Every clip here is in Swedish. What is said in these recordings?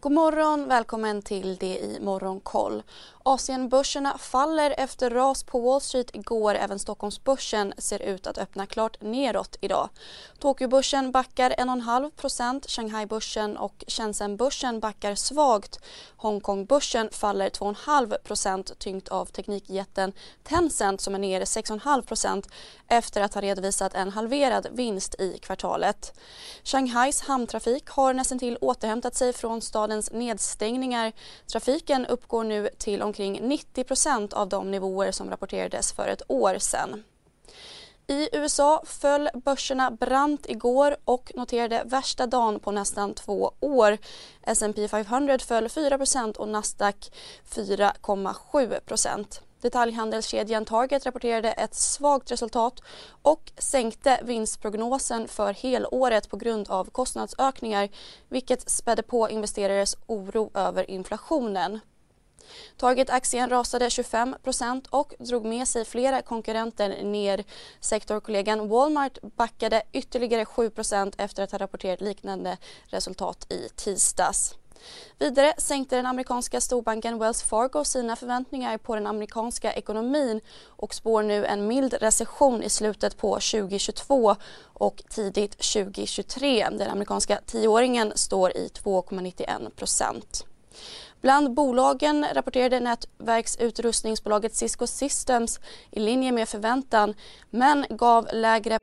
God morgon, välkommen till det i Morgonkoll. Asienbörserna faller efter ras på Wall Street igår. Även Stockholmsbörsen ser ut att öppna klart neråt idag. Tokyobörsen backar 1,5% Shanghaibörsen och Shenzhenbörsen backar svagt. Hongkongbörsen faller 2,5% tyngt av teknikjätten Tencent som är ner 6,5% efter att ha redovisat en halverad vinst i kvartalet. Shanghais hamntrafik har nästan till återhämtat sig från stadens nedstängningar. Trafiken uppgår nu till omkring 90% av de nivåer som rapporterades för ett år sedan. I USA föll börserna brant igår och noterade värsta dagen på nästan två år. S&P 500 föll 4% och Nasdaq 4,7 Detaljhandelskedjan Target rapporterade ett svagt resultat och sänkte vinstprognosen för helåret på grund av kostnadsökningar vilket spädde på investerares oro över inflationen. Target-aktien rasade 25% och drog med sig flera konkurrenter ner. Sektorkollegan Walmart backade ytterligare 7% efter att ha rapporterat liknande resultat i tisdags. Vidare sänkte den amerikanska storbanken Wells Fargo sina förväntningar på den amerikanska ekonomin och spår nu en mild recession i slutet på 2022 och tidigt 2023. Den amerikanska tioåringen står i 2,91 procent. Bland bolagen rapporterade nätverksutrustningsbolaget Cisco Systems i linje med förväntan men gav lägre...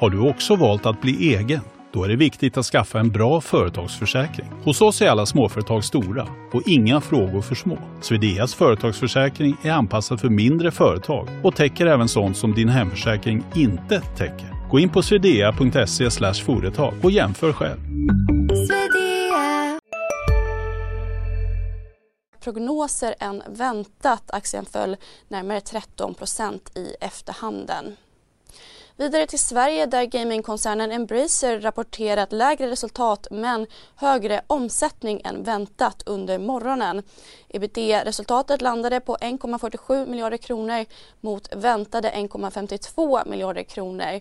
Har du också valt att bli egen? Då är det viktigt att skaffa en bra företagsförsäkring. Hos oss är alla småföretag stora och inga frågor för små. Swedeas företagsförsäkring är anpassad för mindre företag och täcker även sånt som din hemförsäkring inte täcker. Gå in på swedea.se företag och jämför själv prognoser än väntat. Aktien föll närmare 13% i efterhanden. Vidare till Sverige där gamingkoncernen Embracer rapporterat lägre resultat men högre omsättning än väntat under morgonen. Ebitda-resultatet landade på 1,47 miljarder kronor mot väntade 1,52 miljarder kronor.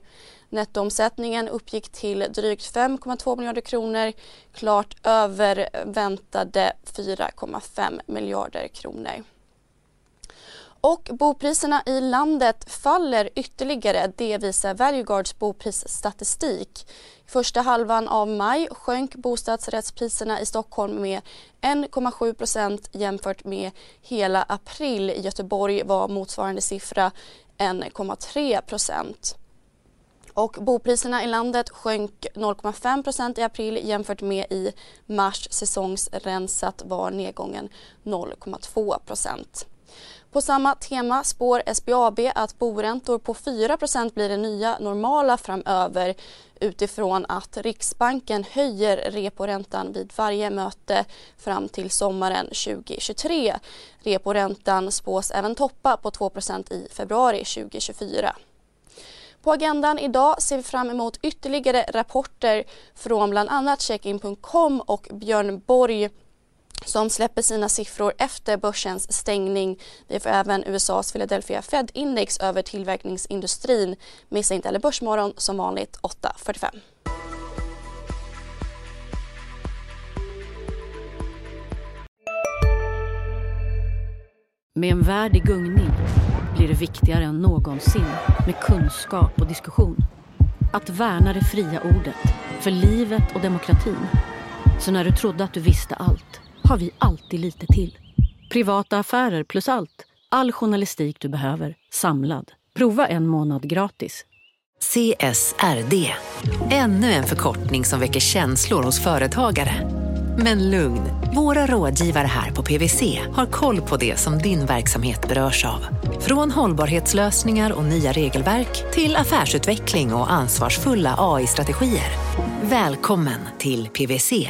Nettoomsättningen uppgick till drygt 5,2 miljarder kronor, klart över väntade 4,5 miljarder kronor. Och bopriserna i landet faller ytterligare. Det visar Valueguards boprisstatistik. Första halvan av maj sjönk bostadsrättspriserna i Stockholm med 1,7 procent jämfört med hela april. I Göteborg var motsvarande siffra 1,3 procent. och bopriserna i landet sjönk 0,5 procent i april jämfört med i mars. Säsongsrensat var nedgången 0,2 på samma tema spår SBAB att boräntor på 4% blir det nya normala framöver utifrån att Riksbanken höjer reporäntan vid varje möte fram till sommaren 2023. Reporäntan spås även toppa på 2% i februari 2024. På agendan idag ser vi fram emot ytterligare rapporter från bland annat Checkin.com och Björn Borg som släpper sina siffror efter börsens stängning. Vi får även USAs Philadelphia Fed-index över tillverkningsindustrin. Missa inte heller Börsmorgon som vanligt 8.45. Med en värld i gungning blir det viktigare än någonsin med kunskap och diskussion. Att värna det fria ordet, för livet och demokratin. Så när du trodde att du visste allt har vi alltid lite till. Privata affärer plus allt. All journalistik du behöver, samlad. Prova en månad gratis. CSRD, ännu en förkortning som väcker känslor hos företagare. Men lugn, våra rådgivare här på PWC har koll på det som din verksamhet berörs av. Från hållbarhetslösningar och nya regelverk till affärsutveckling och ansvarsfulla AI-strategier. Välkommen till PWC.